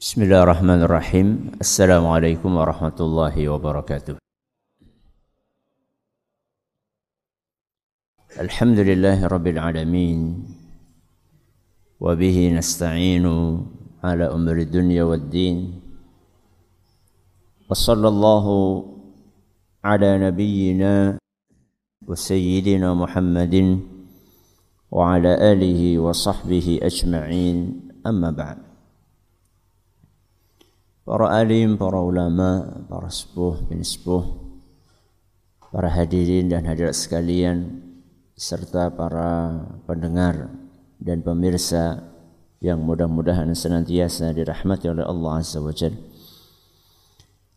بسم الله الرحمن الرحيم السلام عليكم ورحمة الله وبركاته الحمد لله رب العالمين وبه نستعين على أمر الدنيا والدين وصلى الله على نبينا وسيدنا محمد وعلى آله وصحبه أجمعين أما بعد para alim, para ulama, para sepuh, bin sepuh, para hadirin dan hadirat sekalian, serta para pendengar dan pemirsa yang mudah-mudahan senantiasa dirahmati oleh Allah Azza wa Jalla.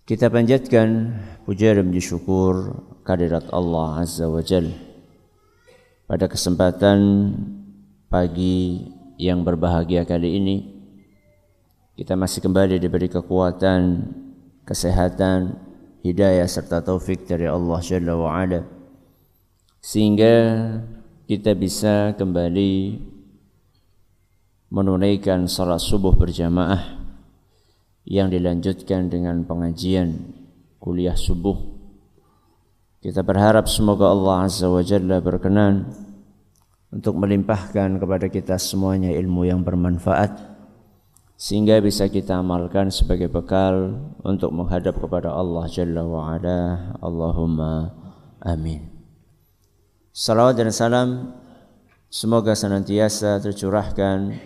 Kita panjatkan puja dan puji syukur kehadirat Allah Azza wa Jal. Pada kesempatan pagi yang berbahagia kali ini kita masih kembali diberi kekuatan, kesehatan, hidayah serta taufik dari Allah Jalla wa Ala sehingga kita bisa kembali menunaikan salat subuh berjamaah yang dilanjutkan dengan pengajian kuliah subuh. Kita berharap semoga Allah Azza wa Jalla berkenan untuk melimpahkan kepada kita semuanya ilmu yang bermanfaat sehingga bisa kita amalkan sebagai bekal untuk menghadap kepada Allah Jalla wa Ala. Allahumma amin. Salawat dan salam semoga senantiasa tercurahkan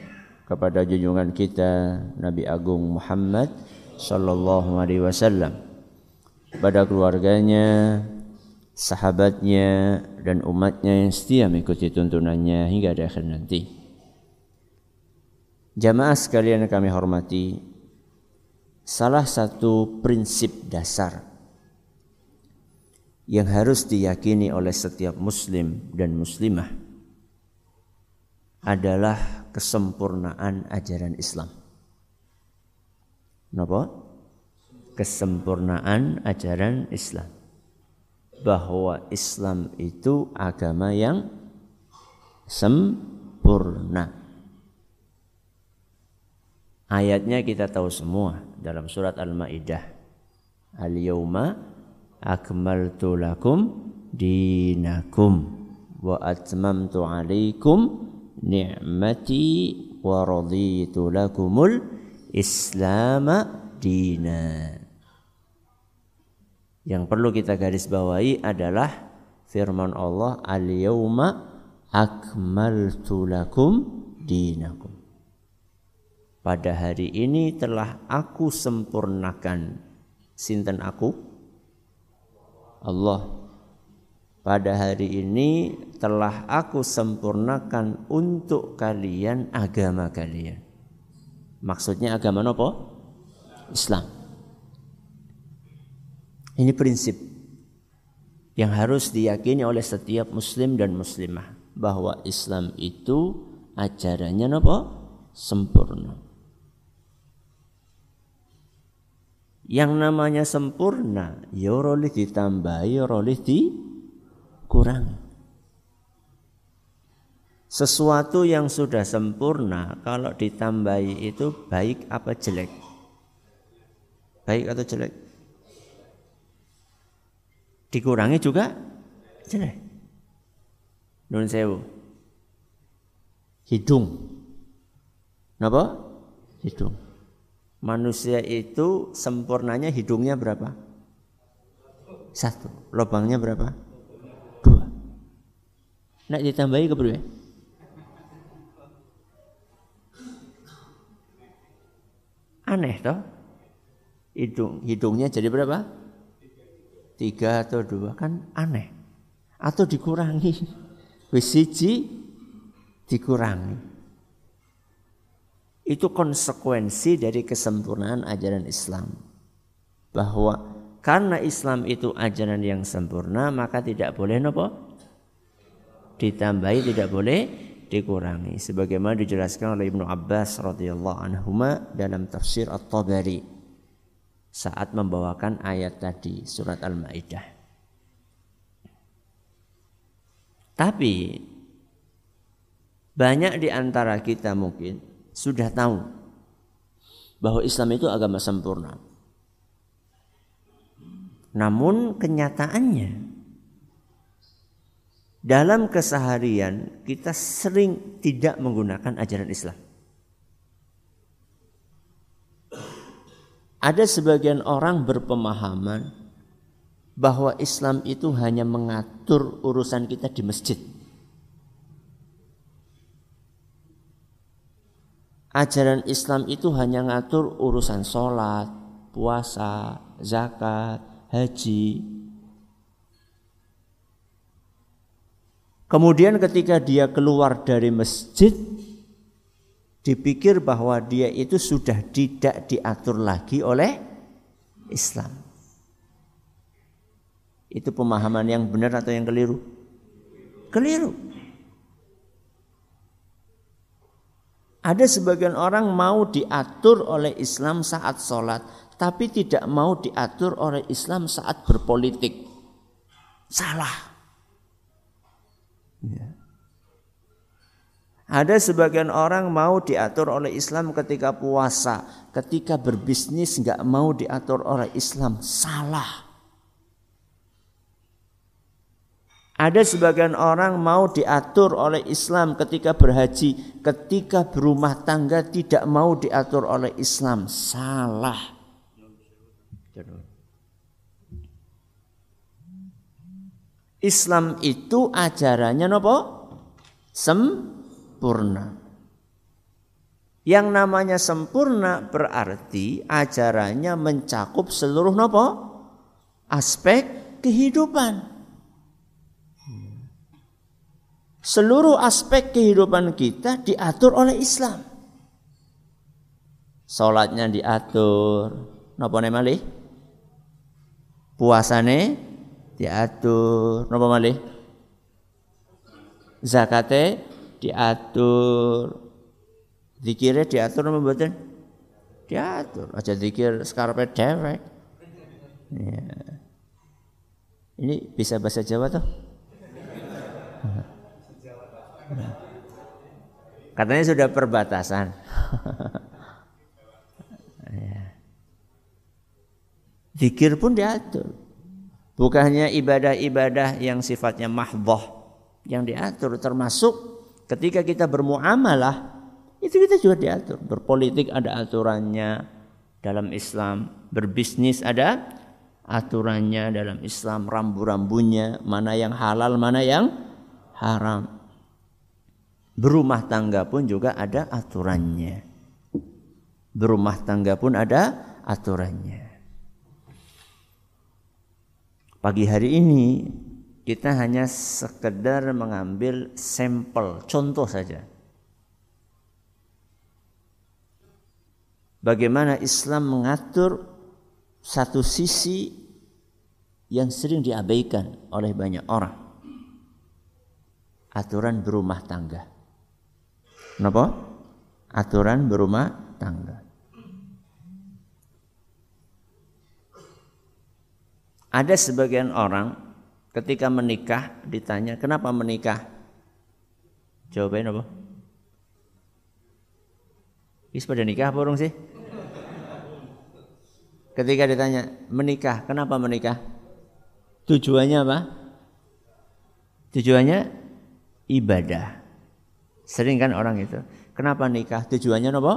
kepada junjungan kita Nabi Agung Muhammad sallallahu alaihi wasallam pada keluarganya, sahabatnya dan umatnya yang setia mengikuti tuntunannya hingga di akhir nanti. Jamaah sekalian yang kami hormati, salah satu prinsip dasar yang harus diyakini oleh setiap muslim dan muslimah adalah kesempurnaan ajaran Islam. Kenapa? Kesempurnaan ajaran Islam. Bahwa Islam itu agama yang sempurna. Ayatnya kita tahu semua dalam surat Al-Maidah. Al-yauma akmaltu lakum dinakum wa atmamtu alaikum ni'mati wa raditu lakumul islama dina. Yang perlu kita garis bawahi adalah firman Allah al-yauma akmaltu lakum dinakum. Pada hari ini telah aku sempurnakan sinten aku Allah pada hari ini telah aku sempurnakan untuk kalian agama kalian. Maksudnya agama apa? Islam. Ini prinsip yang harus diyakini oleh setiap muslim dan muslimah bahwa Islam itu ajarannya apa? Sempurna. Yang namanya sempurna, ya rolih ditambahi, rolih di kurang. Sesuatu yang sudah sempurna kalau ditambahi itu baik apa jelek? Baik atau jelek? Dikurangi juga jelek. Nun sewu. Hidung. Napa? Hidung. Manusia itu sempurnanya hidungnya berapa? Satu. Lubangnya berapa? Nak ditambahi ke ya? Aneh toh? Hidung, hidungnya jadi berapa? Tiga atau dua kan aneh. Atau dikurangi. Wis dikurangi. Itu konsekuensi dari kesempurnaan ajaran Islam. Bahwa karena Islam itu ajaran yang sempurna maka tidak boleh nopo ditambahi tidak boleh dikurangi sebagaimana dijelaskan oleh Ibnu Abbas radhiyallahu anhu dalam tafsir At-Tabari saat membawakan ayat tadi surat Al-Maidah. Tapi banyak di antara kita mungkin sudah tahu bahwa Islam itu agama sempurna. Namun kenyataannya dalam keseharian kita sering tidak menggunakan ajaran Islam. Ada sebagian orang berpemahaman bahwa Islam itu hanya mengatur urusan kita di masjid. Ajaran Islam itu hanya ngatur urusan sholat, puasa, zakat, haji. Kemudian ketika dia keluar dari masjid, dipikir bahwa dia itu sudah tidak diatur lagi oleh Islam. Itu pemahaman yang benar atau yang keliru? Keliru. Ada sebagian orang mau diatur oleh Islam saat sholat, tapi tidak mau diatur oleh Islam saat berpolitik. Salah. Ya. Ada sebagian orang mau diatur oleh Islam ketika puasa, ketika berbisnis nggak mau diatur oleh Islam, salah. Ada sebagian orang mau diatur oleh Islam ketika berhaji, ketika berumah tangga tidak mau diatur oleh Islam, salah. Islam itu ajarannya nopo? Sempurna. Yang namanya sempurna berarti ajarannya mencakup seluruh nopo? Aspek kehidupan. Seluruh aspek kehidupan kita diatur oleh Islam. Salatnya diatur. Napa malih? Puasane diatur napa malih zakate diatur zikire diatur napa mboten diatur aja zikir sekarepe dewek ya. ini bisa bahasa Jawa tuh katanya sudah perbatasan ya. zikir pun diatur Bukannya ibadah-ibadah yang sifatnya mahdoh yang diatur termasuk ketika kita bermuamalah itu kita juga diatur. Berpolitik ada aturannya dalam Islam, berbisnis ada aturannya dalam Islam, rambu-rambunya, mana yang halal, mana yang haram. Berumah tangga pun juga ada aturannya. Berumah tangga pun ada aturannya. Pagi hari ini kita hanya sekedar mengambil sampel, contoh saja. Bagaimana Islam mengatur satu sisi yang sering diabaikan oleh banyak orang. Aturan berumah tangga. Kenapa? Aturan berumah tangga. Ada sebagian orang ketika menikah ditanya kenapa menikah? Jawabannya apa? Is pada nikah apa sih? Ketika ditanya menikah, kenapa menikah? Tujuannya apa? Tujuannya ibadah. Sering kan orang itu. Kenapa nikah? Tujuannya apa?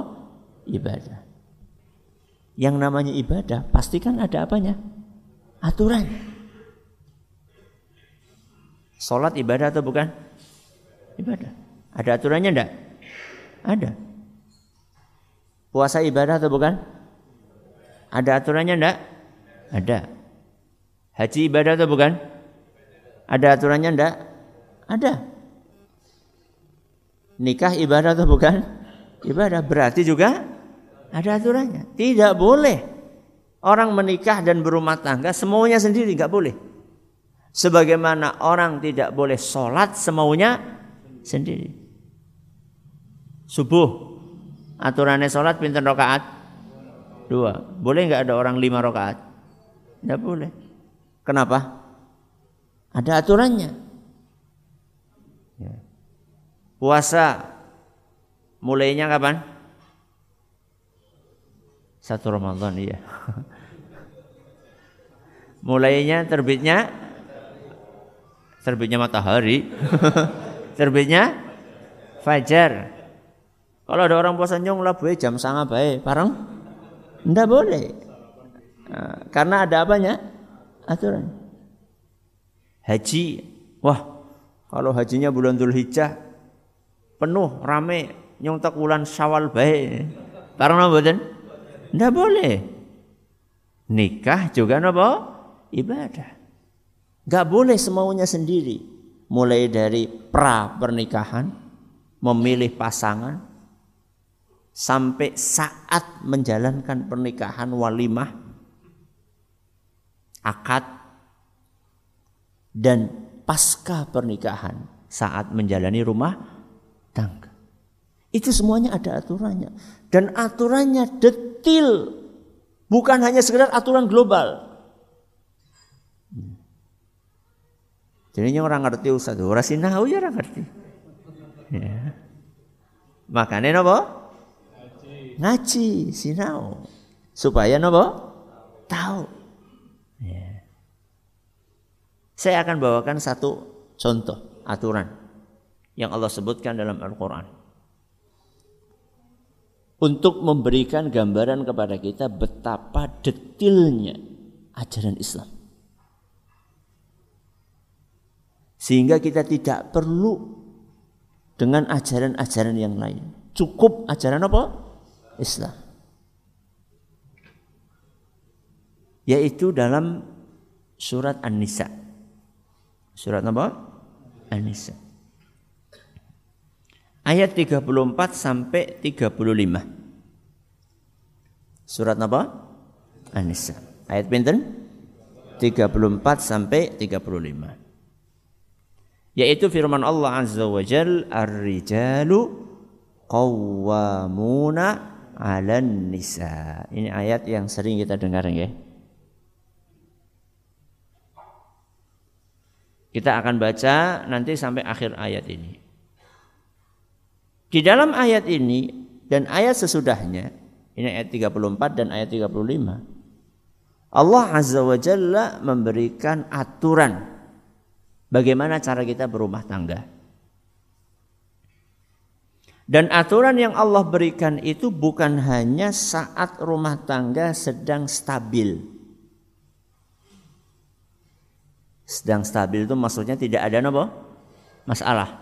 Ibadah. Yang namanya ibadah pasti kan ada apanya? aturan. Sholat ibadah atau bukan? Ibadah. Ada aturannya enggak? Ada. Puasa ibadah atau bukan? Ada aturannya enggak? Ada. Haji ibadah atau bukan? Ada aturannya enggak? Ada. Nikah ibadah atau bukan? Ibadah berarti juga ada aturannya. Tidak boleh Orang menikah dan berumah tangga semuanya sendiri nggak boleh. Sebagaimana orang tidak boleh sholat semaunya sendiri. Subuh aturannya sholat pinter rokaat dua. Boleh nggak ada orang lima rokaat? Nggak boleh. Kenapa? Ada aturannya. Puasa mulainya kapan? Satu Ramadan iya. Mulainya terbitnya terbitnya matahari. terbitnya fajar. Kalau ada orang puasa nyong lah jam sangat baik, bareng? Ndak boleh. Nah, karena ada apanya? Aturan. Haji, wah kalau hajinya bulan Dhul Hijjah penuh rame nyong tak bulan Syawal baik. Bareng apa Ndak boleh. Nikah juga apa? Ibadah. Gak boleh semaunya sendiri. Mulai dari pra pernikahan, memilih pasangan, sampai saat menjalankan pernikahan walimah, akad, dan pasca pernikahan saat menjalani rumah. Itu semuanya ada aturannya. Dan aturannya detil. Bukan hanya sekedar aturan global. Jadi orang ngerti Ustaz. Orang sinau ya orang ngerti. Ya. Makanya apa? Ngaji. Ngaji, sinau. Supaya apa? Tahu. Ya. Saya akan bawakan satu contoh aturan yang Allah sebutkan dalam Al-Quran untuk memberikan gambaran kepada kita betapa detilnya ajaran Islam. Sehingga kita tidak perlu dengan ajaran-ajaran yang lain. Cukup ajaran apa? Islam. Yaitu dalam surat An-Nisa. Surat apa? An-Nisa ayat 34 sampai 35. Surat apa? An-Nisa. Ayat pinten? 34 sampai 35. Yaitu firman Allah Azza wa Jal, Ar-rijalu qawwamuna 'alan nisa. Ini ayat yang sering kita dengar ya. Kita akan baca nanti sampai akhir ayat ini. Di dalam ayat ini dan ayat sesudahnya, ini ayat 34 dan ayat 35. Allah Azza wa Jalla memberikan aturan bagaimana cara kita berumah tangga. Dan aturan yang Allah berikan itu bukan hanya saat rumah tangga sedang stabil. Sedang stabil itu maksudnya tidak ada apa? Masalah.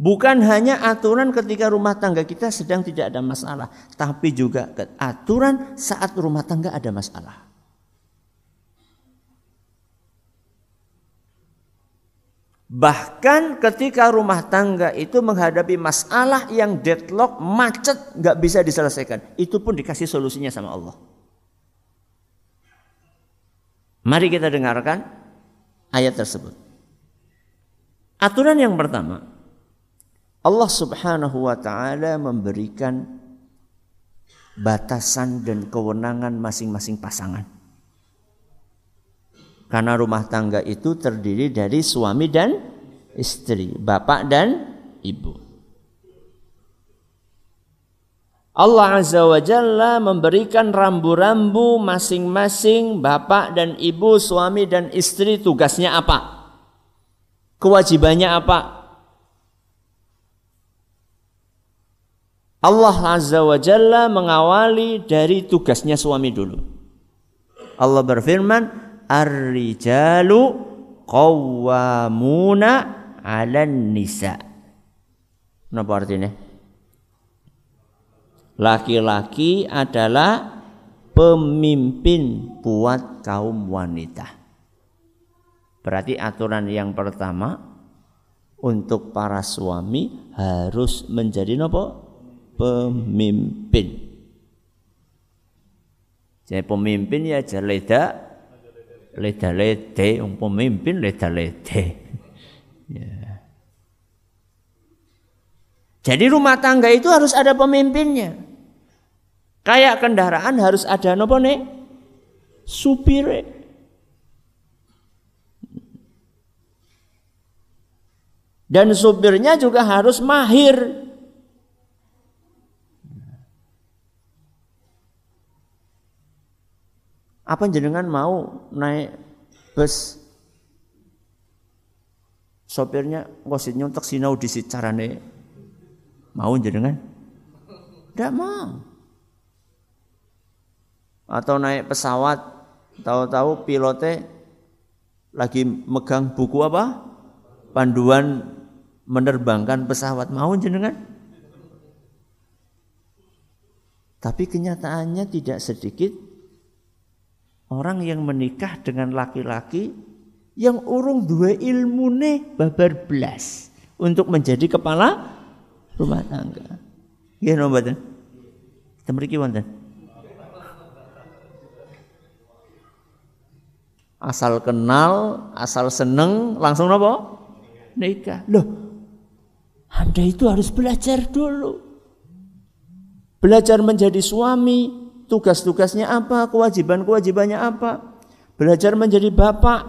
Bukan hanya aturan ketika rumah tangga kita sedang tidak ada masalah, tapi juga aturan saat rumah tangga ada masalah. Bahkan ketika rumah tangga itu menghadapi masalah yang deadlock, macet, nggak bisa diselesaikan. Itu pun dikasih solusinya sama Allah. Mari kita dengarkan ayat tersebut. Aturan yang pertama, Allah Subhanahu wa taala memberikan batasan dan kewenangan masing-masing pasangan. Karena rumah tangga itu terdiri dari suami dan istri, bapak dan ibu. Allah Azza wa Jalla memberikan rambu-rambu masing-masing bapak dan ibu, suami dan istri tugasnya apa? Kewajibannya apa? Allah Azza wa Jalla mengawali dari tugasnya suami dulu. Allah berfirman, Ar-rijalu qawwamuna 'alan nisa. Apa artinya? Laki-laki adalah pemimpin buat kaum wanita. Berarti aturan yang pertama untuk para suami harus menjadi nopo pemimpin. Jadi pemimpin ya aja leda leda lede, um pemimpin leda lede. Ya. Jadi rumah tangga itu harus ada pemimpinnya. Kayak kendaraan harus ada nopo nih? Supire. Dan supirnya juga harus mahir Apa jenengan mau naik bus sopirnya ngosit nyontek sinau di carane mau jenengan? Tidak mau. Atau naik pesawat, tahu-tahu pilotnya lagi megang buku apa? Panduan menerbangkan pesawat. Mau jenengan? Tapi kenyataannya tidak sedikit orang yang menikah dengan laki-laki yang urung dua ilmune babar belas untuk menjadi kepala rumah tangga. Ya no mboten? Temriki wonten. Asal kenal, asal seneng, langsung nopo? Nikah. Loh, Anda itu harus belajar dulu. Belajar menjadi suami, tugas-tugasnya apa, kewajiban-kewajibannya apa. Belajar menjadi bapak,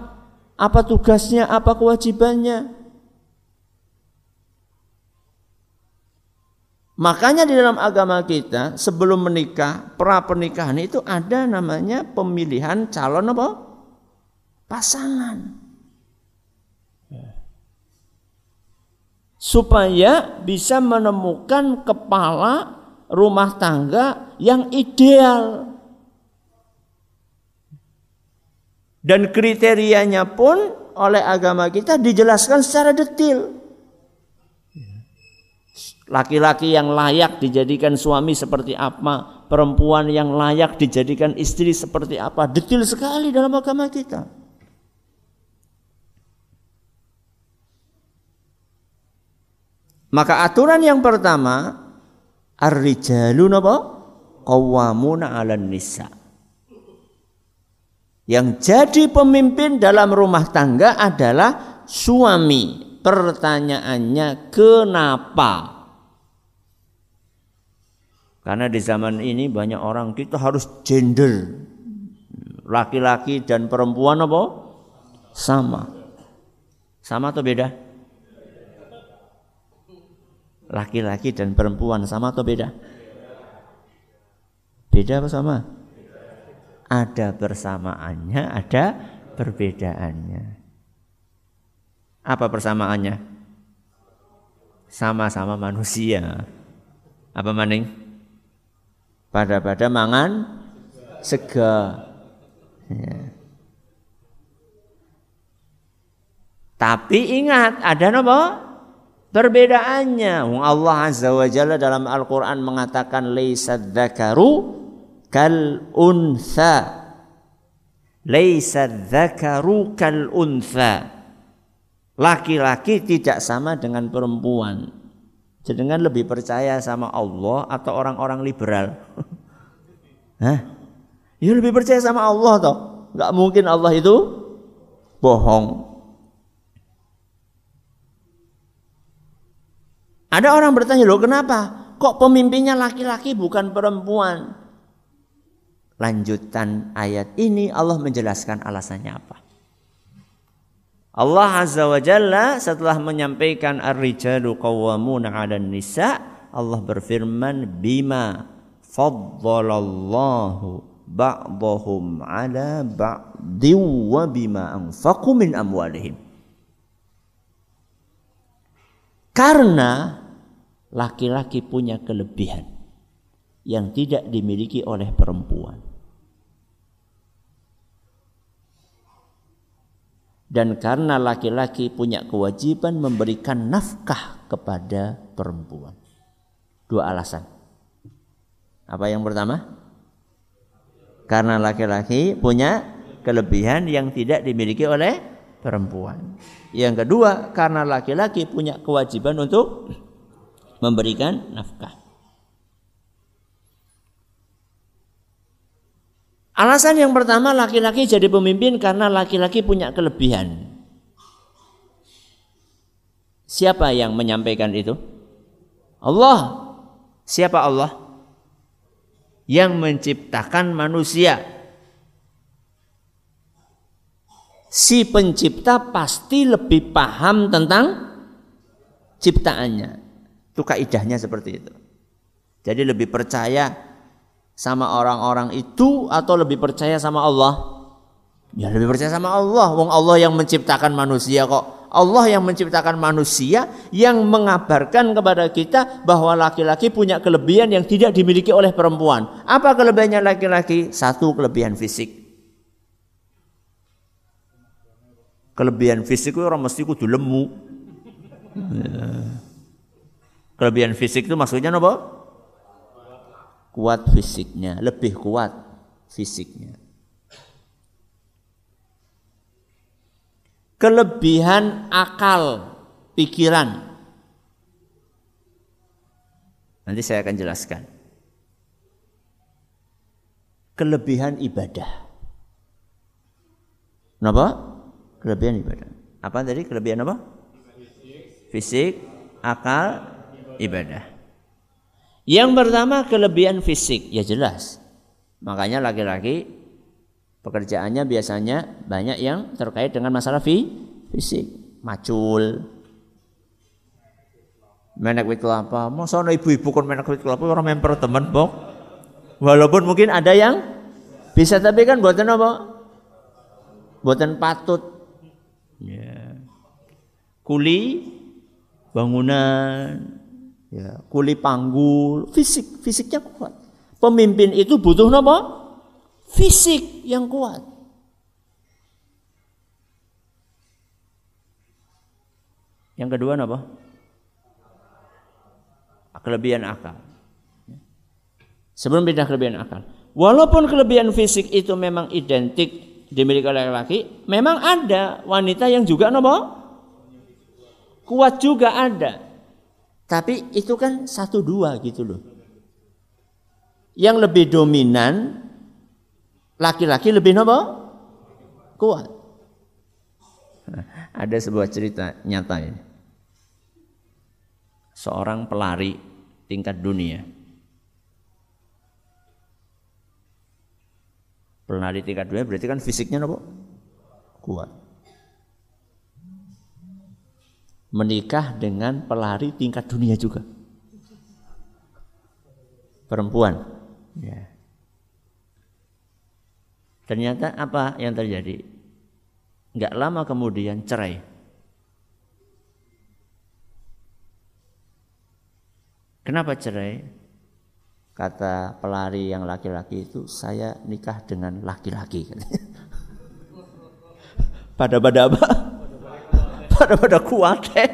apa tugasnya, apa kewajibannya. Makanya di dalam agama kita sebelum menikah, pra pernikahan itu ada namanya pemilihan calon apa? Pasangan. Supaya bisa menemukan kepala rumah tangga yang ideal. Dan kriterianya pun oleh agama kita dijelaskan secara detail. Laki-laki yang layak dijadikan suami seperti apa, perempuan yang layak dijadikan istri seperti apa, detail sekali dalam agama kita. Maka aturan yang pertama, ar-rijalu napa? Qawwamuna 'alan nisa. Yang jadi pemimpin dalam rumah tangga adalah suami. Pertanyaannya kenapa? Karena di zaman ini banyak orang kita harus gender. Laki-laki dan perempuan apa? Sama. Sama atau beda? Laki-laki dan perempuan sama atau beda? Beda apa sama? Ada persamaannya, ada perbedaannya. Apa persamaannya? Sama-sama manusia. Apa maning? pada-pada mangan sega. Ya. Tapi ingat ada apa? Perbedaannya. Allah Azza wa Jalla dalam Al-Qur'an mengatakan laisa dzakaru kal untha. Laisa dzakaru kal untha. Laki-laki tidak sama dengan perempuan. Jenengan lebih percaya sama Allah atau orang-orang liberal? Hah? Ya lebih percaya sama Allah toh. Gak mungkin Allah itu bohong. Ada orang bertanya, loh kenapa? Kok pemimpinnya laki-laki bukan perempuan? Lanjutan ayat ini Allah menjelaskan alasannya apa. Allah Azza wa Jalla setelah menyampaikan ar-rijalu qawwamuna 'alan nisa, Allah berfirman bima faddalallahu ba'dahum 'ala ba'di wa bima anfaqu min amwalihim. Karena laki-laki punya kelebihan yang tidak dimiliki oleh perempuan. dan karena laki-laki punya kewajiban memberikan nafkah kepada perempuan. Dua alasan. Apa yang pertama? Karena laki-laki punya kelebihan yang tidak dimiliki oleh perempuan. Yang kedua, karena laki-laki punya kewajiban untuk memberikan nafkah. Alasan yang pertama laki-laki jadi pemimpin karena laki-laki punya kelebihan. Siapa yang menyampaikan itu? Allah. Siapa Allah? Yang menciptakan manusia. Si pencipta pasti lebih paham tentang ciptaannya. Itu kaidahnya seperti itu. Jadi lebih percaya sama orang-orang itu atau lebih percaya sama Allah? Ya lebih percaya sama Allah. Wong Allah yang menciptakan manusia kok. Allah yang menciptakan manusia yang mengabarkan kepada kita bahwa laki-laki punya kelebihan yang tidak dimiliki oleh perempuan. Apa kelebihannya laki-laki? Satu kelebihan fisik. Kelebihan fisik itu orang mesti kudu lemu. Kelebihan fisik itu maksudnya apa? kuat fisiknya, lebih kuat fisiknya. Kelebihan akal, pikiran. Nanti saya akan jelaskan. Kelebihan ibadah. Kenapa? Kelebihan ibadah. Apa tadi kelebihan apa? Fisik, akal, ibadah. Yang pertama kelebihan fisik, ya jelas. Makanya laki-laki pekerjaannya biasanya banyak yang terkait dengan masalah fi, fisik, macul. Menek wit kelapa, masa ibu-ibu kon menek wit kelapa orang memper teman bok. Walaupun mungkin ada yang bisa tapi kan buatan apa? Buatan patut. Ya. Kuli bangunan ya, kuli panggul, fisik, fisiknya kuat. Pemimpin itu butuh apa? Fisik yang kuat. Yang kedua apa? Kelebihan akal. Sebelum pindah kelebihan akal. Walaupun kelebihan fisik itu memang identik dimiliki oleh laki-laki, memang ada wanita yang juga apa? Kuat juga ada. Tapi itu kan satu dua gitu loh. Yang lebih dominan laki-laki lebih nopo kuat. Ada sebuah cerita nyata ini. Seorang pelari tingkat dunia. Pelari tingkat dunia berarti kan fisiknya nopo kuat. Menikah dengan pelari tingkat dunia juga. Perempuan. Ya. Ternyata apa yang terjadi? Enggak lama kemudian cerai. Kenapa cerai? Kata pelari yang laki-laki itu, saya nikah dengan laki-laki. pada pada apa? Pada kuat eh.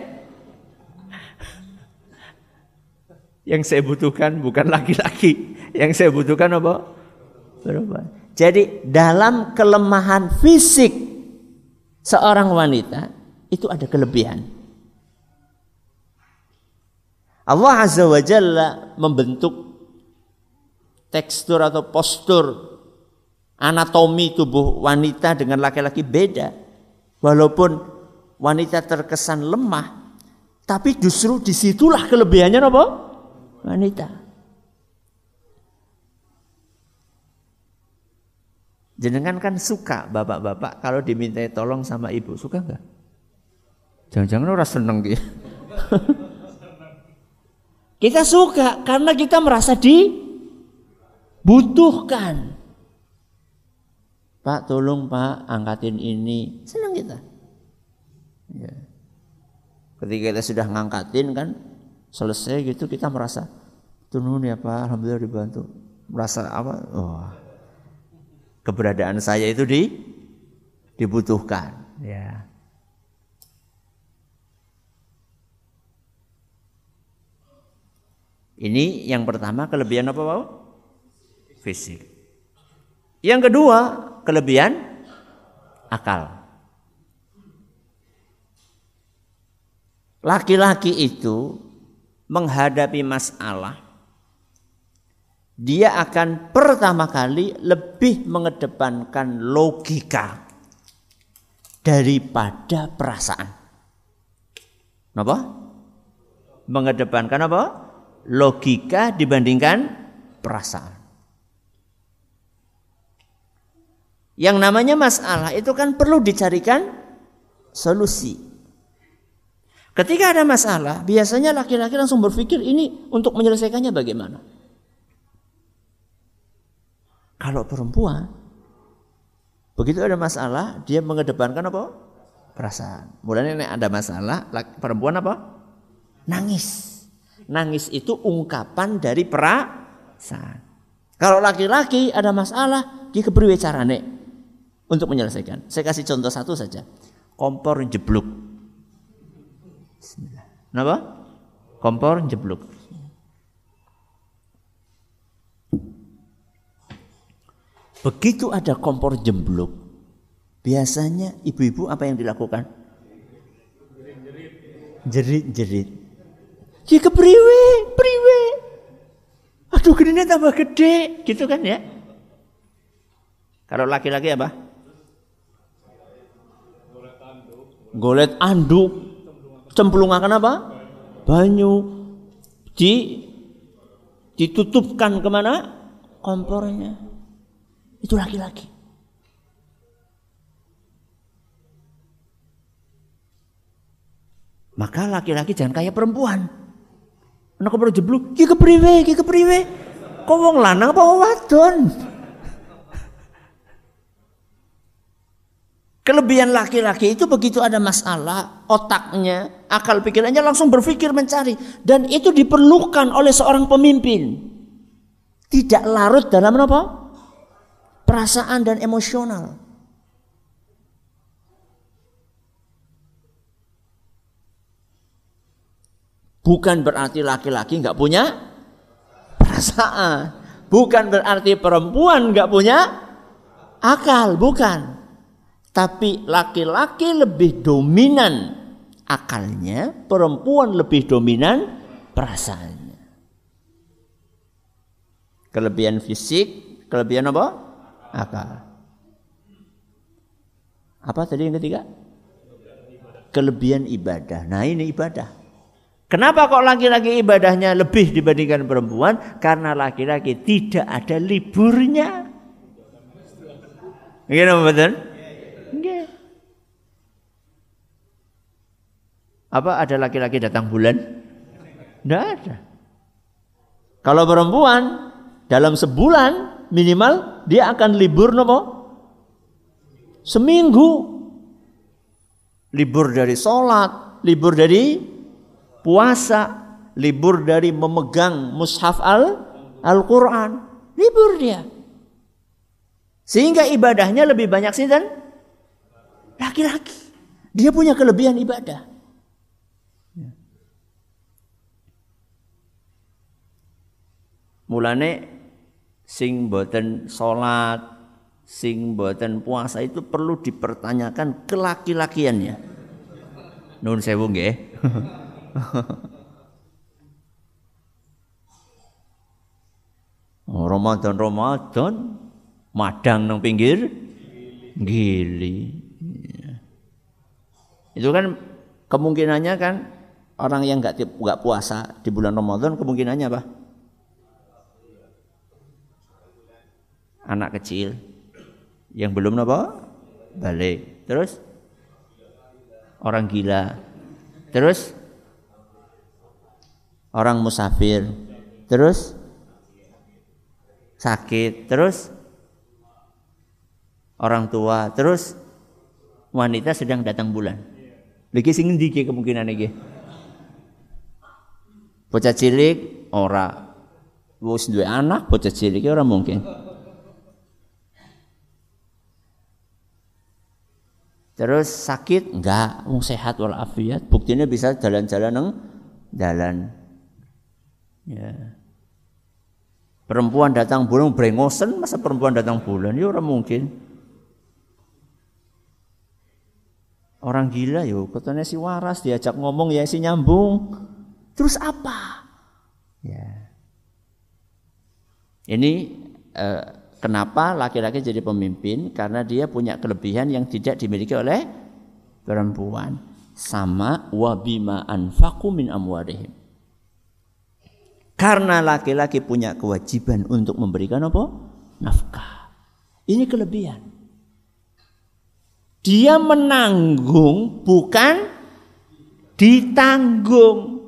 Yang saya butuhkan bukan laki-laki, yang saya butuhkan apa? Perempuan. Jadi dalam kelemahan fisik seorang wanita itu ada kelebihan. Allah Azza wa Jalla membentuk tekstur atau postur anatomi tubuh wanita dengan laki-laki beda. Walaupun wanita terkesan lemah, tapi justru di situlah kelebihannya apa? Wanita. Jenengan kan suka bapak-bapak kalau dimintai tolong sama ibu, suka nggak? Jangan-jangan orang seneng gitu. kita suka karena kita merasa dibutuhkan. Pak tolong pak angkatin ini. Senang kita. Ya. Ketika kita sudah ngangkatin kan selesai gitu kita merasa tunun ya Pak, alhamdulillah dibantu. Merasa apa? Oh, keberadaan saya itu di dibutuhkan. Ya. Ini yang pertama kelebihan apa Pak? Fisik. Yang kedua kelebihan akal. Laki-laki itu menghadapi masalah dia akan pertama kali lebih mengedepankan logika daripada perasaan. Apa? Mengedepankan apa? Logika dibandingkan perasaan. Yang namanya masalah itu kan perlu dicarikan solusi. Ketika ada masalah, biasanya laki-laki langsung berpikir ini untuk menyelesaikannya bagaimana. Kalau perempuan begitu ada masalah dia mengedepankan apa? Perasaan. Mulanya ada masalah perempuan apa? Nangis. Nangis itu ungkapan dari perasaan. Kalau laki-laki ada masalah, dia kepriwe carane untuk menyelesaikan. Saya kasih contoh satu saja. Kompor jeblok. Bismillah. Kenapa? Kompor jeblok. Begitu ada kompor jemblok, biasanya ibu-ibu apa yang dilakukan? Jerit-jerit. Ki kepriwe, priwe. Aduh gedenya tambah gede, gitu kan ya? Kalau laki-laki apa? Golet anduk. Cemplungakan apa? Banyu. Di ditutupkan ke mana? Kompornya. Itu laki-laki. Maka laki-laki jangan kayak perempuan. Anak perlu jeblok, ki kepriwe, ki kepriwe. Kok wong lanang apa wadon? Kelebihan laki-laki itu begitu ada masalah, otaknya, akal pikirannya langsung berpikir mencari. Dan itu diperlukan oleh seorang pemimpin. Tidak larut dalam apa? perasaan dan emosional. Bukan berarti laki-laki nggak punya perasaan. Bukan berarti perempuan nggak punya akal, bukan. Tapi laki-laki lebih dominan akalnya, perempuan lebih dominan perasaannya. Kelebihan fisik, kelebihan apa? akal. Apa tadi yang ketiga? Kelebihan ibadah. Nah ini ibadah. Kenapa kok laki-laki ibadahnya lebih dibandingkan perempuan? Karena laki-laki tidak ada liburnya. Gitu betul? Apa ada laki-laki datang bulan? Tidak ada. Kalau perempuan dalam sebulan minimal dia akan libur nopo? Seminggu. Libur dari sholat libur dari puasa libur dari memegang mushaf al al Quran libur dia. Sehingga ibadahnya lebih banyak sih dan laki-laki. Dia punya kelebihan ibadah mulane sing boten sholat, sing boten puasa itu perlu dipertanyakan kelaki-lakiannya. Nun sewu nggih. Oh, Ramadan Ramadan madang nang pinggir gili. Itu kan kemungkinannya kan orang yang nggak nggak puasa di bulan Ramadan kemungkinannya apa? Anak kecil. Yang belum apa? Balik. Terus? Orang gila. Terus? Orang musafir. Terus? Sakit. Terus? Orang tua. Terus? Wanita sedang datang bulan. Lagi sing ngendi kemungkinan iki? Bocah cilik ora. Wis duwe anak bocah cilik ora mungkin Terus sakit enggak, mau sehat walafiat. Buktinya bisa jalan-jalan neng jalan. Ya. Perempuan datang bulan brengosen, masa perempuan datang bulan? Ya orang mungkin. Orang gila yuk, katanya si waras diajak ngomong ya si nyambung. Terus apa? Ya. Ini eh, Kenapa laki-laki jadi pemimpin? Karena dia punya kelebihan yang tidak dimiliki oleh perempuan. Sama wabima anfaku min amwarihim. Karena laki-laki punya kewajiban untuk memberikan apa? Nafkah. Ini kelebihan. Dia menanggung bukan ditanggung.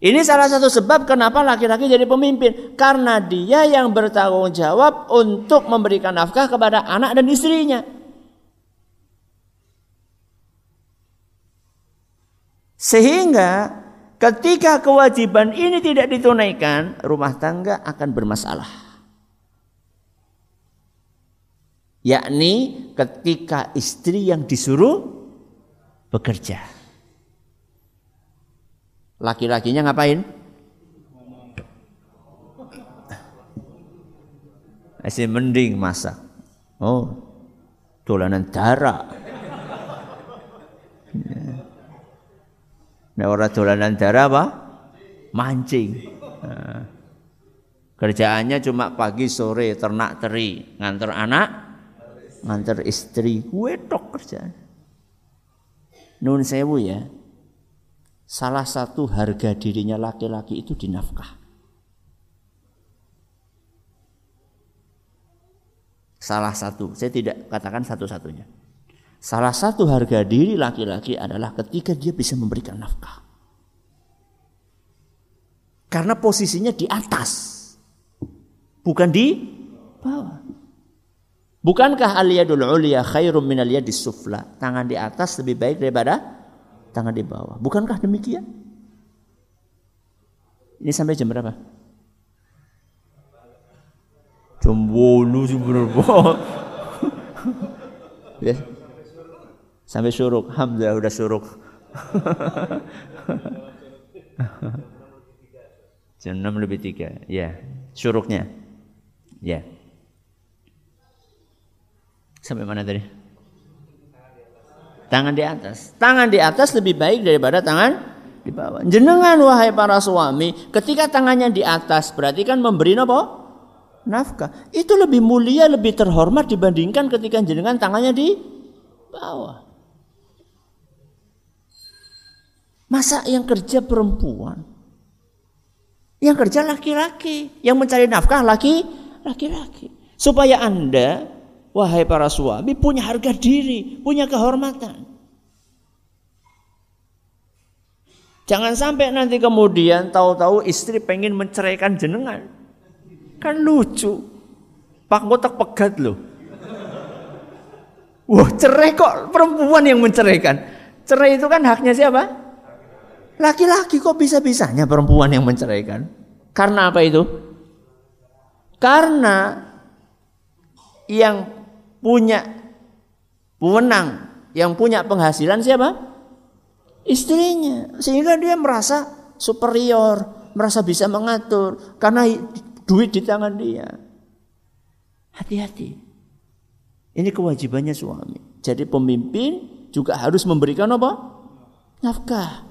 Ini salah satu sebab kenapa laki-laki jadi pemimpin. Karena dia yang bertanggung jawab untuk memberikan nafkah kepada anak dan istrinya. Sehingga ketika kewajiban ini tidak ditunaikan, rumah tangga akan bermasalah. Yakni ketika istri yang disuruh bekerja. Laki-lakinya ngapain? Masih mending masak. Oh, dolanan darah. Nah, orang dolanan darah apa? Mancing. Nah, kerjaannya cuma pagi sore ternak teri, ngantar anak, ngantar istri. Wetok kerjaan. Nun sewu ya salah satu harga dirinya laki-laki itu dinafkah. Salah satu, saya tidak katakan satu-satunya. Salah satu harga diri laki-laki adalah ketika dia bisa memberikan nafkah. Karena posisinya di atas, bukan di bawah. Bukankah aliyadul uliya khairum min aliyadis sufla? Tangan di atas lebih baik daripada tangan di bawah. Bukankah demikian? Ini sampai jam berapa? Jam bolu ya. Sampai suruk. Alhamdulillah udah suruk. jam 6 lebih 3. Ya, suruknya. Ya. Sampai mana tadi? Tangan di atas. Tangan di atas lebih baik daripada tangan di bawah. Jenengan wahai para suami, ketika tangannya di atas berarti kan memberi apa? Nafkah. Itu lebih mulia, lebih terhormat dibandingkan ketika jenengan tangannya di bawah. Masa yang kerja perempuan? Yang kerja laki-laki, yang mencari nafkah laki laki-laki. Supaya Anda Wahai para suami punya harga diri, punya kehormatan. Jangan sampai nanti kemudian tahu-tahu istri pengen menceraikan jenengan. Kan lucu. Pak ngotak pegat loh. Wah cerai kok perempuan yang menceraikan. Cerai itu kan haknya siapa? Laki-laki kok bisa-bisanya perempuan yang menceraikan. Karena apa itu? Karena yang punya wewenang, yang punya penghasilan siapa? Istrinya. Sehingga dia merasa superior, merasa bisa mengatur karena duit di tangan dia. Hati-hati. Ini kewajibannya suami. Jadi pemimpin juga harus memberikan apa? Nafkah.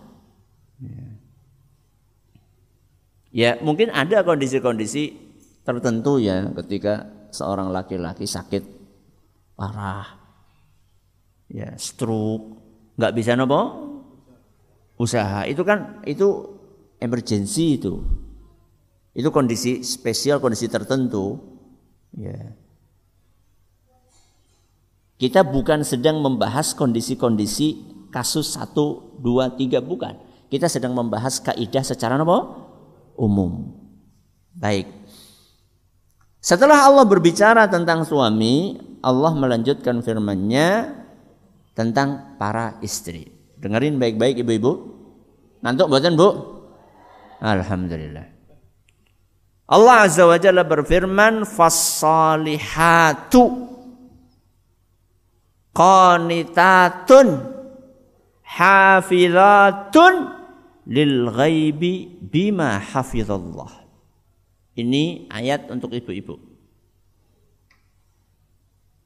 Ya, mungkin ada kondisi-kondisi tertentu ya ketika seorang laki-laki sakit parah. Ya stroke. Nggak bisa nopo? Usaha. Itu kan itu emergency itu. Itu kondisi spesial kondisi tertentu. Ya. Kita bukan sedang membahas kondisi-kondisi kasus satu dua tiga bukan. Kita sedang membahas kaidah secara nopo? Umum. Baik setelah Allah berbicara tentang suami Allah melanjutkan firman-Nya tentang para istri. Dengerin baik-baik ibu-ibu. Nantuk buatan bu? Alhamdulillah. Allah Azza wa Jalla berfirman fassalihatu qanitatun hafizatun lil ghaibi bima hafizallah. Ini ayat untuk ibu-ibu.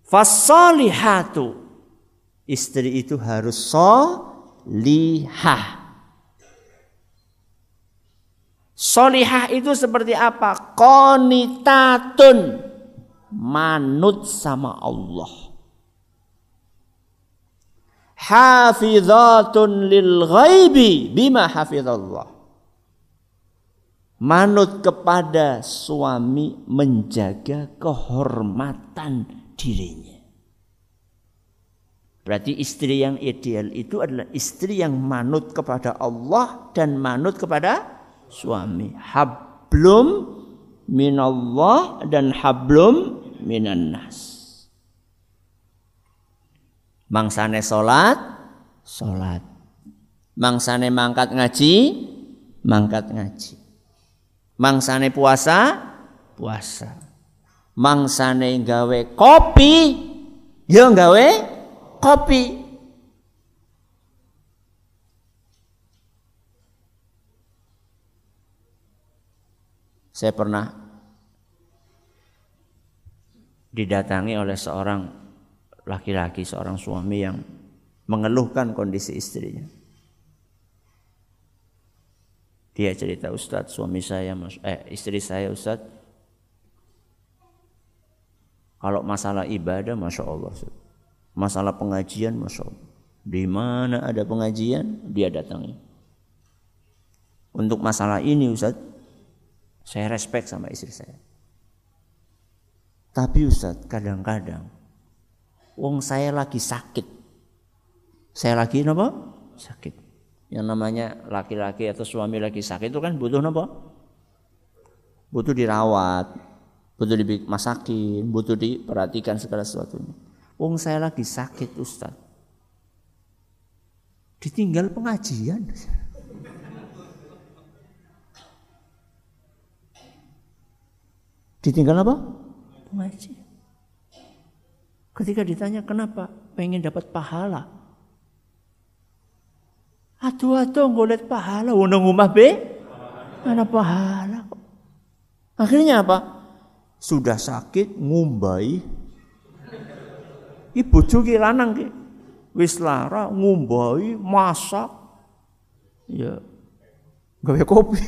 Fasolihatu. Istri itu harus solihah. Solihah itu seperti apa? Konitatun. Manut sama Allah. Hafizatun lil ghaibi bima hafizallah. Manut kepada suami menjaga kehormatan dirinya. Berarti istri yang ideal itu adalah istri yang manut kepada Allah dan manut kepada suami. Hablum minallah dan hablum minan nas. Mangsane salat, salat. Mangsane mangkat ngaji, mangkat ngaji. Mangsane puasa, puasa. Mangsane gawe kopi, ya gawe kopi. Saya pernah didatangi oleh seorang laki-laki, seorang suami yang mengeluhkan kondisi istrinya. Dia cerita Ustadz suami saya, eh istri saya Ustadz, kalau masalah ibadah, masya Allah, masalah pengajian, masya Allah, di mana ada pengajian dia datangi. Untuk masalah ini Ustadz, saya respect sama istri saya. Tapi Ustaz, kadang-kadang wong saya lagi sakit. Saya lagi apa? Sakit. Yang namanya laki-laki atau suami lagi sakit itu kan butuh apa? Butuh dirawat, butuh dimasakin, butuh diperhatikan segala sesuatunya. Wong saya lagi sakit Ustaz. Ditinggal pengajian. Ditinggal apa? Mengaji. Ketika ditanya kenapa? Pengen dapat pahala. Aduh-aduh ngolet pahala. Wonong rumah be? Mana pahala Akhirnya apa? Sudah sakit ngumbai. Ibu cuki lanang ki. Wis lara ngumbai, masak. Ya. Gawe kopi.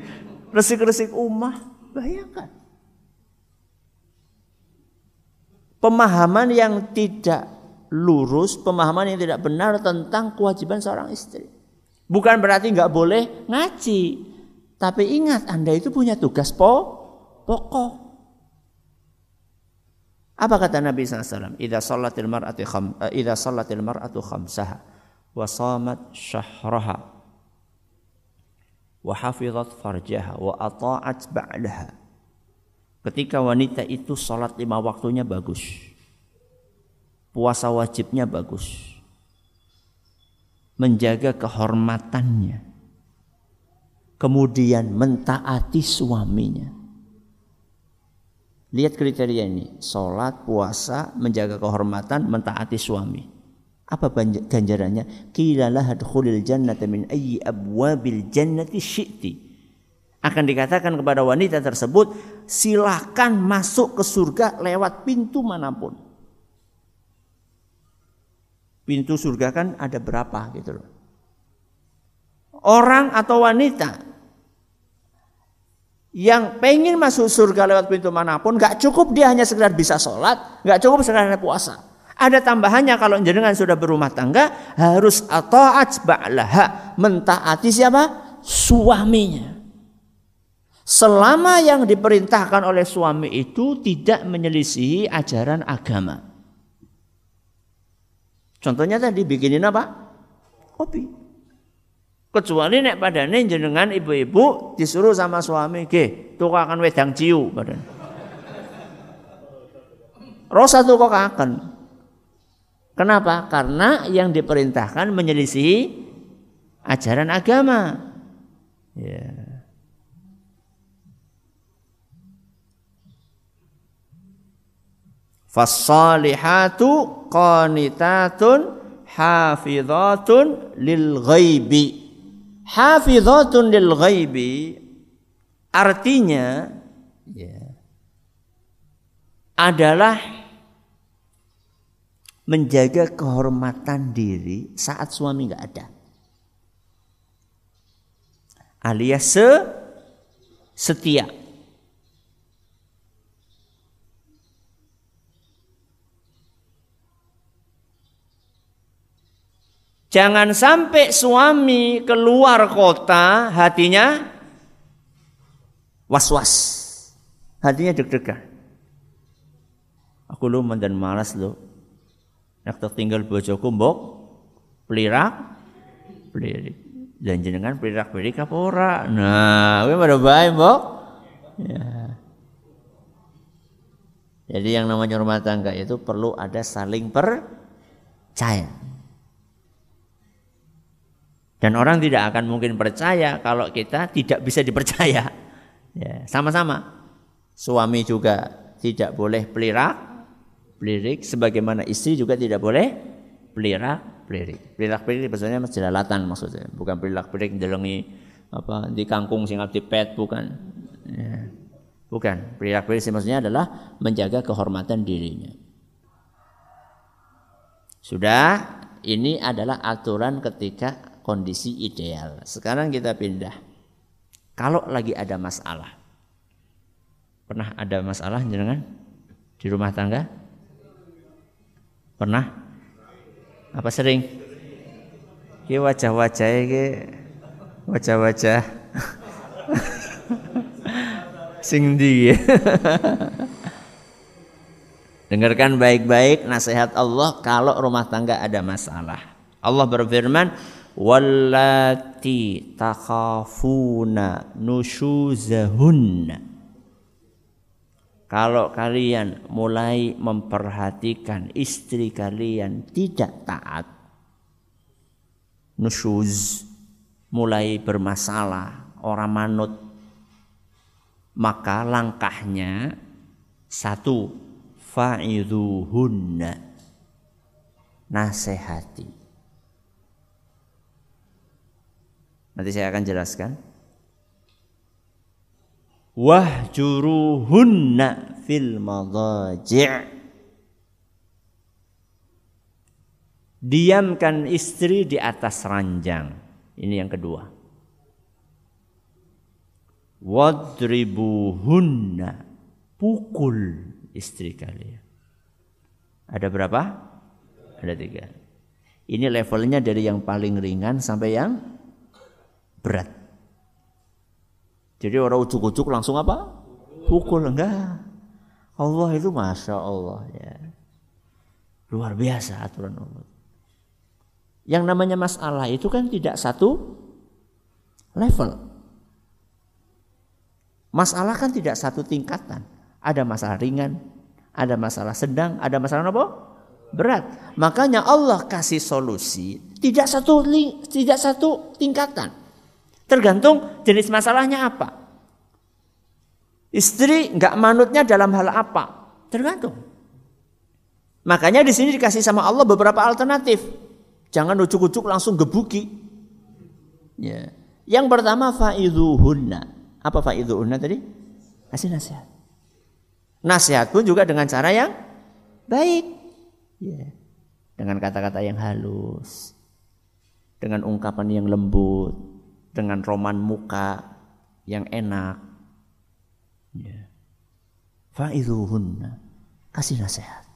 Resik-resik umah. Bayangkan. pemahaman yang tidak lurus, pemahaman yang tidak benar tentang kewajiban seorang istri. Bukan berarti nggak boleh ngaji, tapi ingat Anda itu punya tugas po pokok. Apa kata Nabi SAW? Ida salatil mar'atu kham, uh, ida salatil mar'atu khamsaha wa samat syahraha wa hafizat farjaha wa ata'at ba'daha Ketika wanita itu sholat lima waktunya bagus. Puasa wajibnya bagus. Menjaga kehormatannya. Kemudian mentaati suaminya. Lihat kriteria ini. Sholat, puasa, menjaga kehormatan, mentaati suami. Apa ganjarannya? Kilalah hadkhulil jannata min ayyi abwabil jannati syi'ti akan dikatakan kepada wanita tersebut, silakan masuk ke surga lewat pintu mana pun. Pintu surga kan ada berapa gitu loh. Orang atau wanita yang pengen masuk surga lewat pintu mana pun, gak cukup dia hanya sekedar bisa sholat, gak cukup sekedar puasa. Ada tambahannya kalau jenengan sudah berumah tangga harus atau ba'laha mentaati siapa? Suaminya. Selama yang diperintahkan oleh suami itu tidak menyelisihi ajaran agama. Contohnya tadi bikinin apa? Kopi. Kecuali nek padane jenengan ibu-ibu disuruh sama suami, "Ge, tukakan wedang ciu." Badan. Rosa tuh akan. Kenapa? Karena yang diperintahkan menyelisihi ajaran agama. Ya. Yeah. Fassalihatu qanitatun hafizatun lil ghaibi. Hafizatun lil ghaibi artinya ya, adalah menjaga kehormatan diri saat suami nggak ada. Alias se setia Jangan sampai suami keluar kota hatinya was-was. Hatinya deg-degan. Aku lu dan malas lu. Nak tertinggal bojoku mbok pelirak pelirik. Dan jenengan perirak-perik apa ora? Nah, kuwi pada bae, Mbok. Ya. Jadi yang namanya rumah tangga itu perlu ada saling percaya. Dan orang tidak akan mungkin percaya kalau kita tidak bisa dipercaya. Ya, sama-sama. Suami juga tidak boleh pelirak, pelirik, sebagaimana istri juga tidak boleh pelirak, pelirik. Pelirak pelirik maksudnya jelalatan maksudnya, bukan pelirak pelirik delengi apa di kangkung sing di pet bukan. Ya. Bukan, pelirak pelirik maksudnya adalah menjaga kehormatan dirinya. Sudah, ini adalah aturan ketika kondisi ideal. Sekarang kita pindah. Kalau lagi ada masalah. Pernah ada masalah jenengan di rumah tangga? Pernah? Apa sering? Ki wajah-wajah ki wajah-wajah sing di Dengarkan baik-baik nasihat Allah kalau rumah tangga ada masalah. Allah berfirman, wallati takhafuna nusyuzahunna kalau kalian mulai memperhatikan istri kalian tidak taat nusyuz mulai bermasalah orang manut maka langkahnya satu fa'idhuhunna nasihati Nanti saya akan jelaskan. Wahjuruhunna fil madaji' Diamkan istri di atas ranjang. Ini yang kedua. Wadribuhunna. Pukul istri kalian. Ada berapa? Ada tiga. Ini levelnya dari yang paling ringan sampai yang berat. Jadi orang ujuk-ujuk langsung apa? Pukul enggak. Allah itu masya Allah ya. Luar biasa aturan Allah. Yang namanya masalah itu kan tidak satu level. Masalah kan tidak satu tingkatan. Ada masalah ringan, ada masalah sedang, ada masalah apa? Berat. Makanya Allah kasih solusi tidak satu tidak satu tingkatan. Tergantung jenis masalahnya apa. Istri nggak manutnya dalam hal apa? Tergantung. Makanya di sini dikasih sama Allah beberapa alternatif. Jangan ujuk-ujuk langsung gebuki. Ya. Yang pertama fa'idhuhunna. Apa fa'idhuhunna tadi? Kasih nasihat. Nasihat pun juga dengan cara yang baik. Ya. Dengan kata-kata yang halus. Dengan ungkapan yang lembut dengan roman muka yang enak. Ya. Fa'idhuhunna. Kasih nasihat.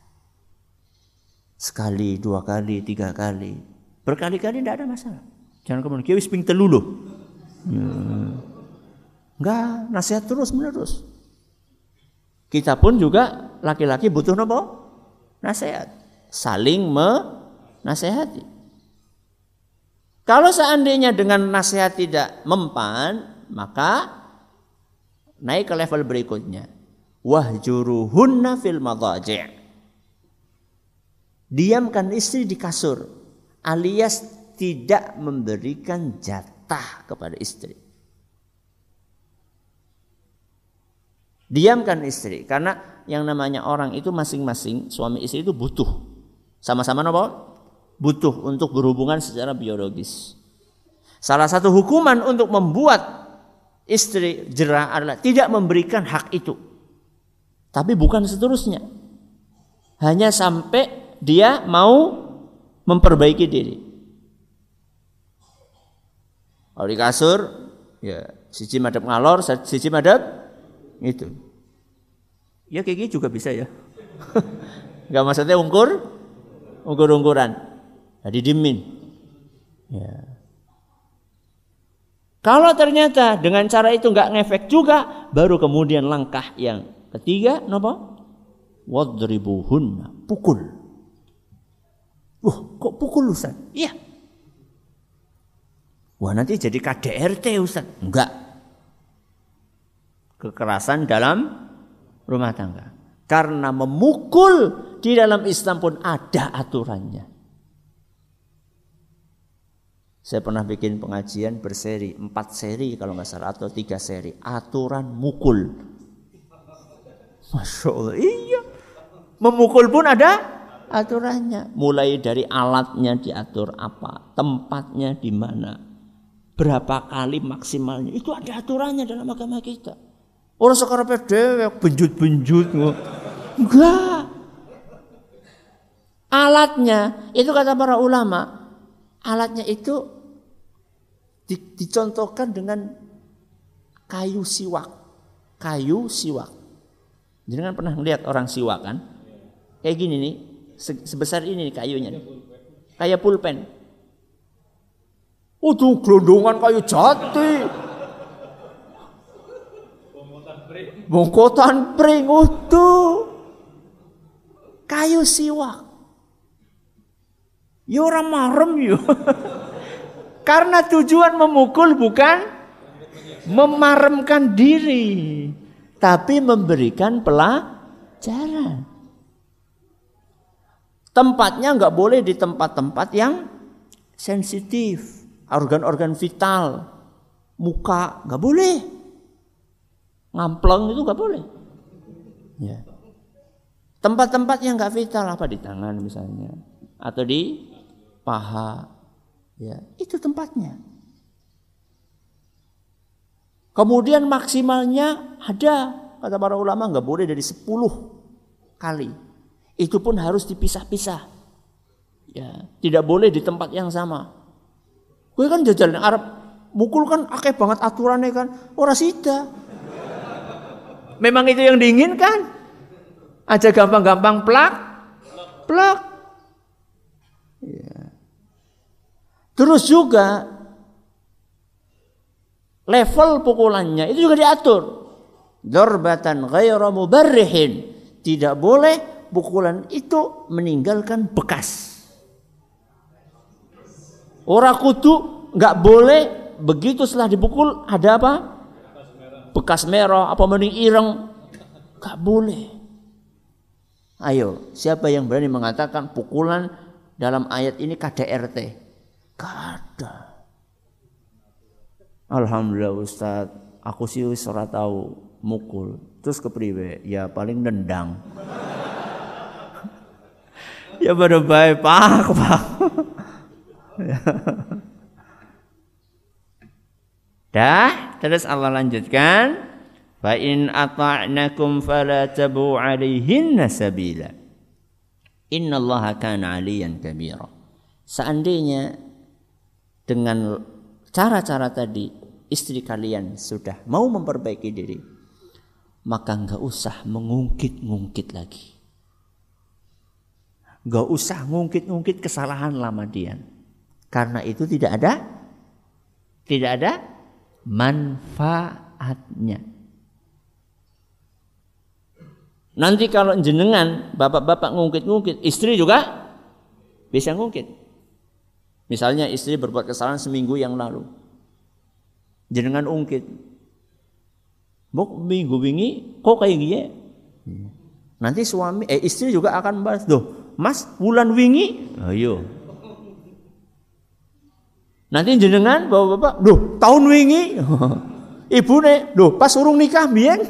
Sekali, dua kali, tiga kali. Berkali-kali tidak ada masalah. Jangan kemudian kiwis ping telulu. Ya. Enggak, nasihat terus menerus. Kita pun juga laki-laki butuh nopo? Nasihat. Saling menasehati. Kalau seandainya dengan nasihat tidak mempan, maka naik ke level berikutnya. Wahjuruhunna fil madhaji'. Diamkan istri di kasur alias tidak memberikan jatah kepada istri. Diamkan istri karena yang namanya orang itu masing-masing suami istri itu butuh sama-sama nopo butuh untuk berhubungan secara biologis. Salah satu hukuman untuk membuat istri jerah adalah tidak memberikan hak itu. Tapi bukan seterusnya. Hanya sampai dia mau memperbaiki diri. Kalau di kasur, ya siji madep ngalor, siji madep itu. Ya kayak gitu juga bisa ya. Gak maksudnya ungkur, ungkur-ungkuran. Jadi dimin. Ya. Kalau ternyata dengan cara itu nggak ngefek juga, baru kemudian langkah yang ketiga, nopo? Wadribuhunna, pukul. Wah, kok pukul Ustaz? Iya. Wah nanti jadi KDRT Ustaz. Enggak. Kekerasan dalam rumah tangga. Karena memukul di dalam Islam pun ada aturannya. Saya pernah bikin pengajian berseri, empat seri kalau nggak salah atau tiga seri. Aturan mukul. Masya Allah, iya. Memukul pun ada aturannya. Mulai dari alatnya diatur apa, tempatnya di mana, berapa kali maksimalnya. Itu ada aturannya dalam agama kita. Orang sekarang pede benjut-benjut. Enggak. Alatnya, itu kata para ulama, alatnya itu di, dicontohkan dengan kayu siwak. Kayu siwak. Jadi kan pernah melihat orang siwak kan? Kayak gini nih, sebesar ini nih kayunya. Kayak pulpen. Udah gelondongan kayu jati. Bongkotan pring utuh. Kayu siwak. Ya orang marem yo. Karena tujuan memukul bukan memaremkan diri, tapi memberikan pelajaran. Tempatnya nggak boleh di tempat-tempat yang sensitif, organ-organ vital, muka nggak boleh, ngampleng itu nggak boleh. Ya. Tempat-tempat yang nggak vital apa di tangan misalnya, atau di paha. Ya, itu tempatnya. Kemudian maksimalnya ada kata para ulama nggak boleh dari 10 kali. Itu pun harus dipisah-pisah. Ya, tidak boleh di tempat yang sama. Gue kan jajalan Arab, mukul kan akeh banget aturannya kan. Orang sida. Memang itu yang diinginkan. Aja gampang-gampang plak, plak. Ya. Terus juga level pukulannya itu juga diatur. Dorbatan ghairu mubarrihin. Tidak boleh pukulan itu meninggalkan bekas. Orang kudu nggak boleh begitu setelah dipukul ada apa? Bekas merah apa mending ireng. Nggak boleh. Ayo, siapa yang berani mengatakan pukulan dalam ayat ini KDRT? Gak ada. Alhamdulillah Ustaz, aku sih wis tahu mukul. Terus kepriwe? Ya paling nendang. ya pada baik pak, pak. Dah, terus Allah lanjutkan. Fa in ata'nakum fala tabu alaihin sabila. Innallaha kana aliyan kabira. Seandainya dengan cara-cara tadi istri kalian sudah mau memperbaiki diri, maka nggak usah mengungkit-ngungkit lagi. Nggak usah ngungkit-ngungkit kesalahan lama dia. Karena itu tidak ada tidak ada manfaatnya. Nanti kalau jenengan bapak-bapak ngungkit-ngungkit, istri juga bisa ngungkit. Misalnya istri berbuat kesalahan seminggu yang lalu. Jenengan ungkit. Bok minggu wingi kok kayak gini? Nanti suami eh istri juga akan bahas, "Duh, Mas, bulan wingi?" Ayo. Nanti jenengan bapak-bapak, "Duh, tahun wingi?" Ibu nih, "Duh, pas urung nikah biyen."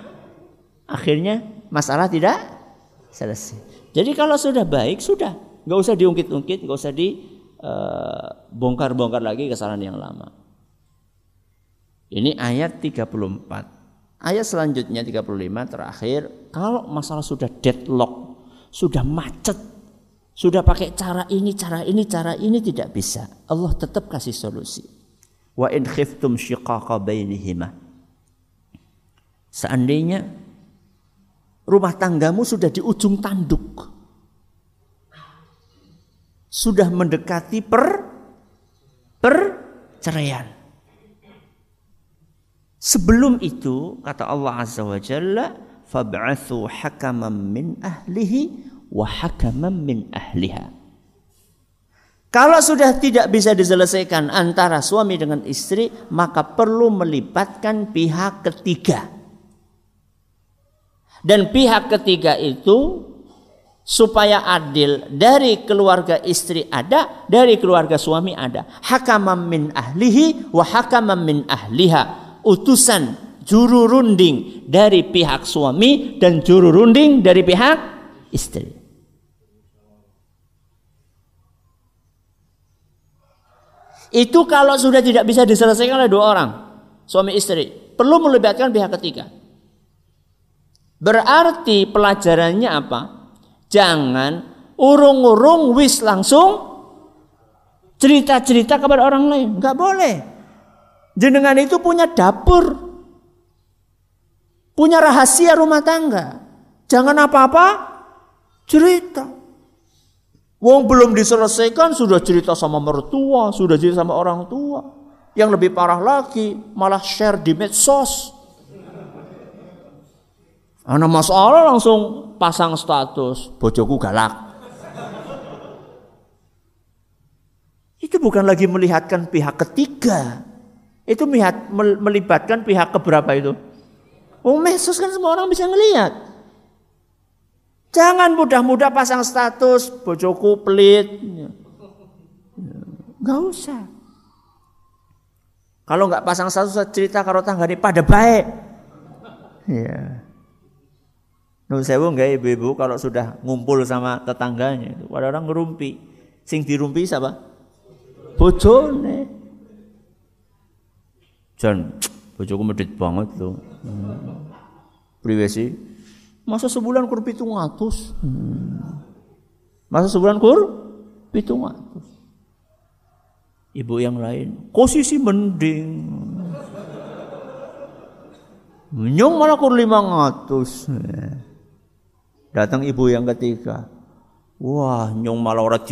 Akhirnya masalah tidak selesai. Jadi kalau sudah baik sudah nggak usah diungkit-ungkit, nggak usah dibongkar-bongkar eh, lagi kesalahan yang lama. Ini ayat 34. Ayat selanjutnya 35 terakhir, kalau masalah sudah deadlock, sudah macet, sudah pakai cara ini, cara ini, cara ini tidak bisa. Allah tetap kasih solusi. Wa in khiftum shiqaqa bainihima. Seandainya rumah tanggamu sudah di ujung tanduk sudah mendekati per perceraian. Sebelum itu kata Allah Azza wa Jalla fab'athu hakaman min ahlihi wa hakaman min ahliha. Kalau sudah tidak bisa diselesaikan antara suami dengan istri, maka perlu melibatkan pihak ketiga. Dan pihak ketiga itu supaya adil dari keluarga istri ada, dari keluarga suami ada. Hakamam min ahlihi wa hakamam min ahliha. Utusan juru runding dari pihak suami dan juru runding dari pihak istri. Itu kalau sudah tidak bisa diselesaikan oleh dua orang, suami istri, perlu melibatkan pihak ketiga. Berarti pelajarannya apa? Jangan urung-urung wis langsung cerita-cerita kepada orang lain. Enggak boleh. Jenengan itu punya dapur. Punya rahasia rumah tangga. Jangan apa-apa cerita. Wong belum diselesaikan sudah cerita sama mertua, sudah cerita sama orang tua. Yang lebih parah lagi malah share di medsos. Anak masalah langsung pasang status bojoku galak. Itu bukan lagi melihatkan pihak ketiga. Itu melihat melibatkan pihak keberapa itu? Oh medsos kan semua orang bisa ngelihat. Jangan mudah-mudah pasang status bojoku pelit. Gak usah. Kalau nggak pasang status cerita tangga ini pada baik. Ya. Nuh sewu nggak ibu-ibu kalau sudah ngumpul sama tetangganya itu pada orang ngerumpi. Sing dirumpi siapa? Bojone. Jan, bojoku medit banget tuh. Hmm. Masa sebulan kur pitung atus. Hmm. Masa sebulan kur pitung atus. Ibu yang lain, posisi mending. Nyong malah kur lima ngatus. Datang ibu yang ketiga. Wah, nyong malah ora.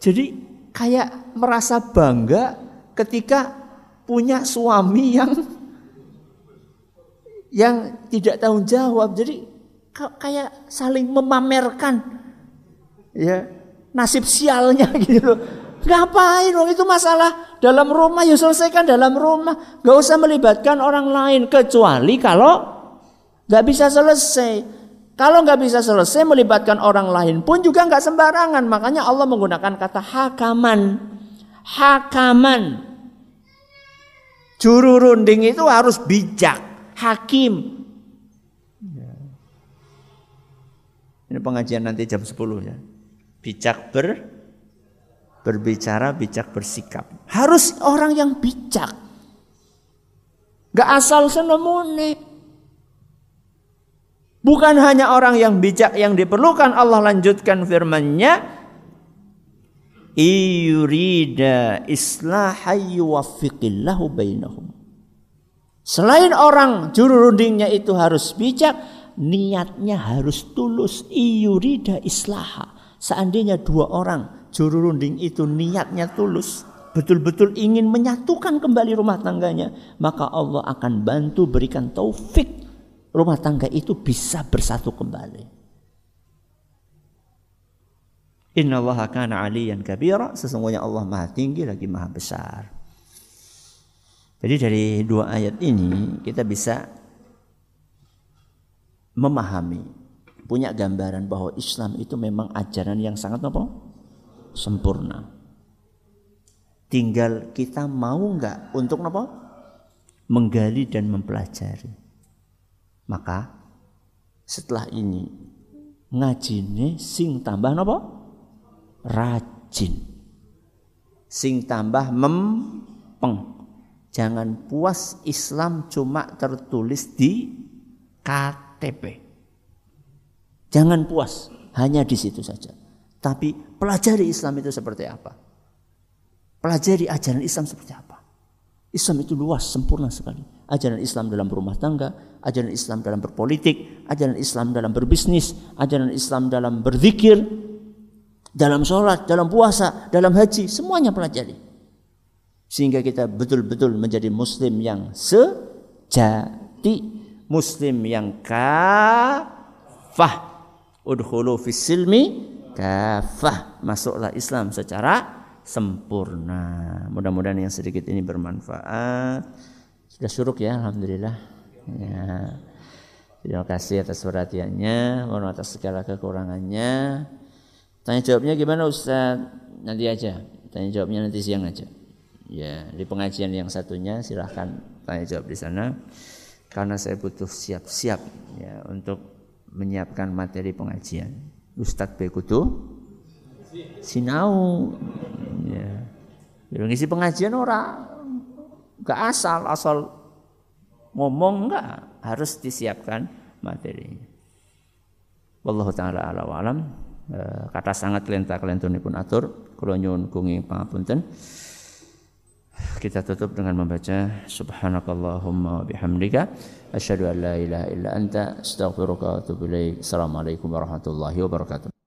Jadi kayak merasa bangga ketika punya suami yang yang tidak tanggung jawab. Jadi kayak saling memamerkan ya nasib sialnya gitu loh. Ngapain dong itu masalah dalam rumah ya selesaikan dalam rumah. Gak usah melibatkan orang lain kecuali kalau gak bisa selesai. Kalau nggak bisa selesai melibatkan orang lain pun juga nggak sembarangan. Makanya Allah menggunakan kata hakaman. Hakaman. Juru runding itu harus bijak hakim. Ini pengajian nanti jam 10 ya. Bijak ber berbicara, bijak bersikap. Harus orang yang bijak. Gak asal senemune. Bukan hanya orang yang bijak yang diperlukan Allah lanjutkan firman-Nya iyurida bainahum Selain orang juru rundingnya itu harus bijak, niatnya harus tulus. Iyurida islaha. Seandainya dua orang juru runding itu niatnya tulus, betul-betul ingin menyatukan kembali rumah tangganya, maka Allah akan bantu berikan taufik rumah tangga itu bisa bersatu kembali. Inna Allah kana aliyan kabira. Sesungguhnya Allah maha tinggi lagi maha besar. Jadi dari dua ayat ini kita bisa memahami, punya gambaran bahwa Islam itu memang ajaran yang sangat apa? Sempurna. Tinggal kita mau nggak untuk apa? Menggali dan mempelajari. Maka setelah ini ngajine sing tambah apa? Rajin. Sing tambah mempeng Jangan puas Islam cuma tertulis di KTP. Jangan puas hanya di situ saja. Tapi pelajari Islam itu seperti apa? Pelajari ajaran Islam seperti apa? Islam itu luas, sempurna sekali. Ajaran Islam dalam rumah tangga, ajaran Islam dalam berpolitik, ajaran Islam dalam berbisnis, ajaran Islam dalam berzikir, dalam sholat, dalam puasa, dalam haji, semuanya pelajari. Sehingga kita betul-betul menjadi muslim yang sejati muslim yang kafah. Udkhulu fis silmi kafah. Masuklah Islam secara sempurna. Mudah-mudahan yang sedikit ini bermanfaat sudah syuruk ya alhamdulillah. Ya. Terima kasih atas perhatiannya mohon atas segala kekurangannya. Tanya jawabnya gimana Ustaz? Nanti aja. Tanya jawabnya nanti siang aja. Ya di pengajian yang satunya silahkan tanya jawab di sana. Karena saya butuh siap-siap ya untuk menyiapkan materi pengajian. Ustadz Bekutu? Sinau. Ya. Ngisi pengajian orang gak asal asal ngomong enggak harus disiapkan materi. Wallahu taala ala alam. Eh, kata sangat kelenta pun atur kula nyuwun kungi pangapunten. Kita tutup dengan membaca subhanakallahumma bihamdika asyhadu an la ilaha illa anta astaghfiruka wa atubu ilaik. Assalamualaikum warahmatullahi wabarakatuh.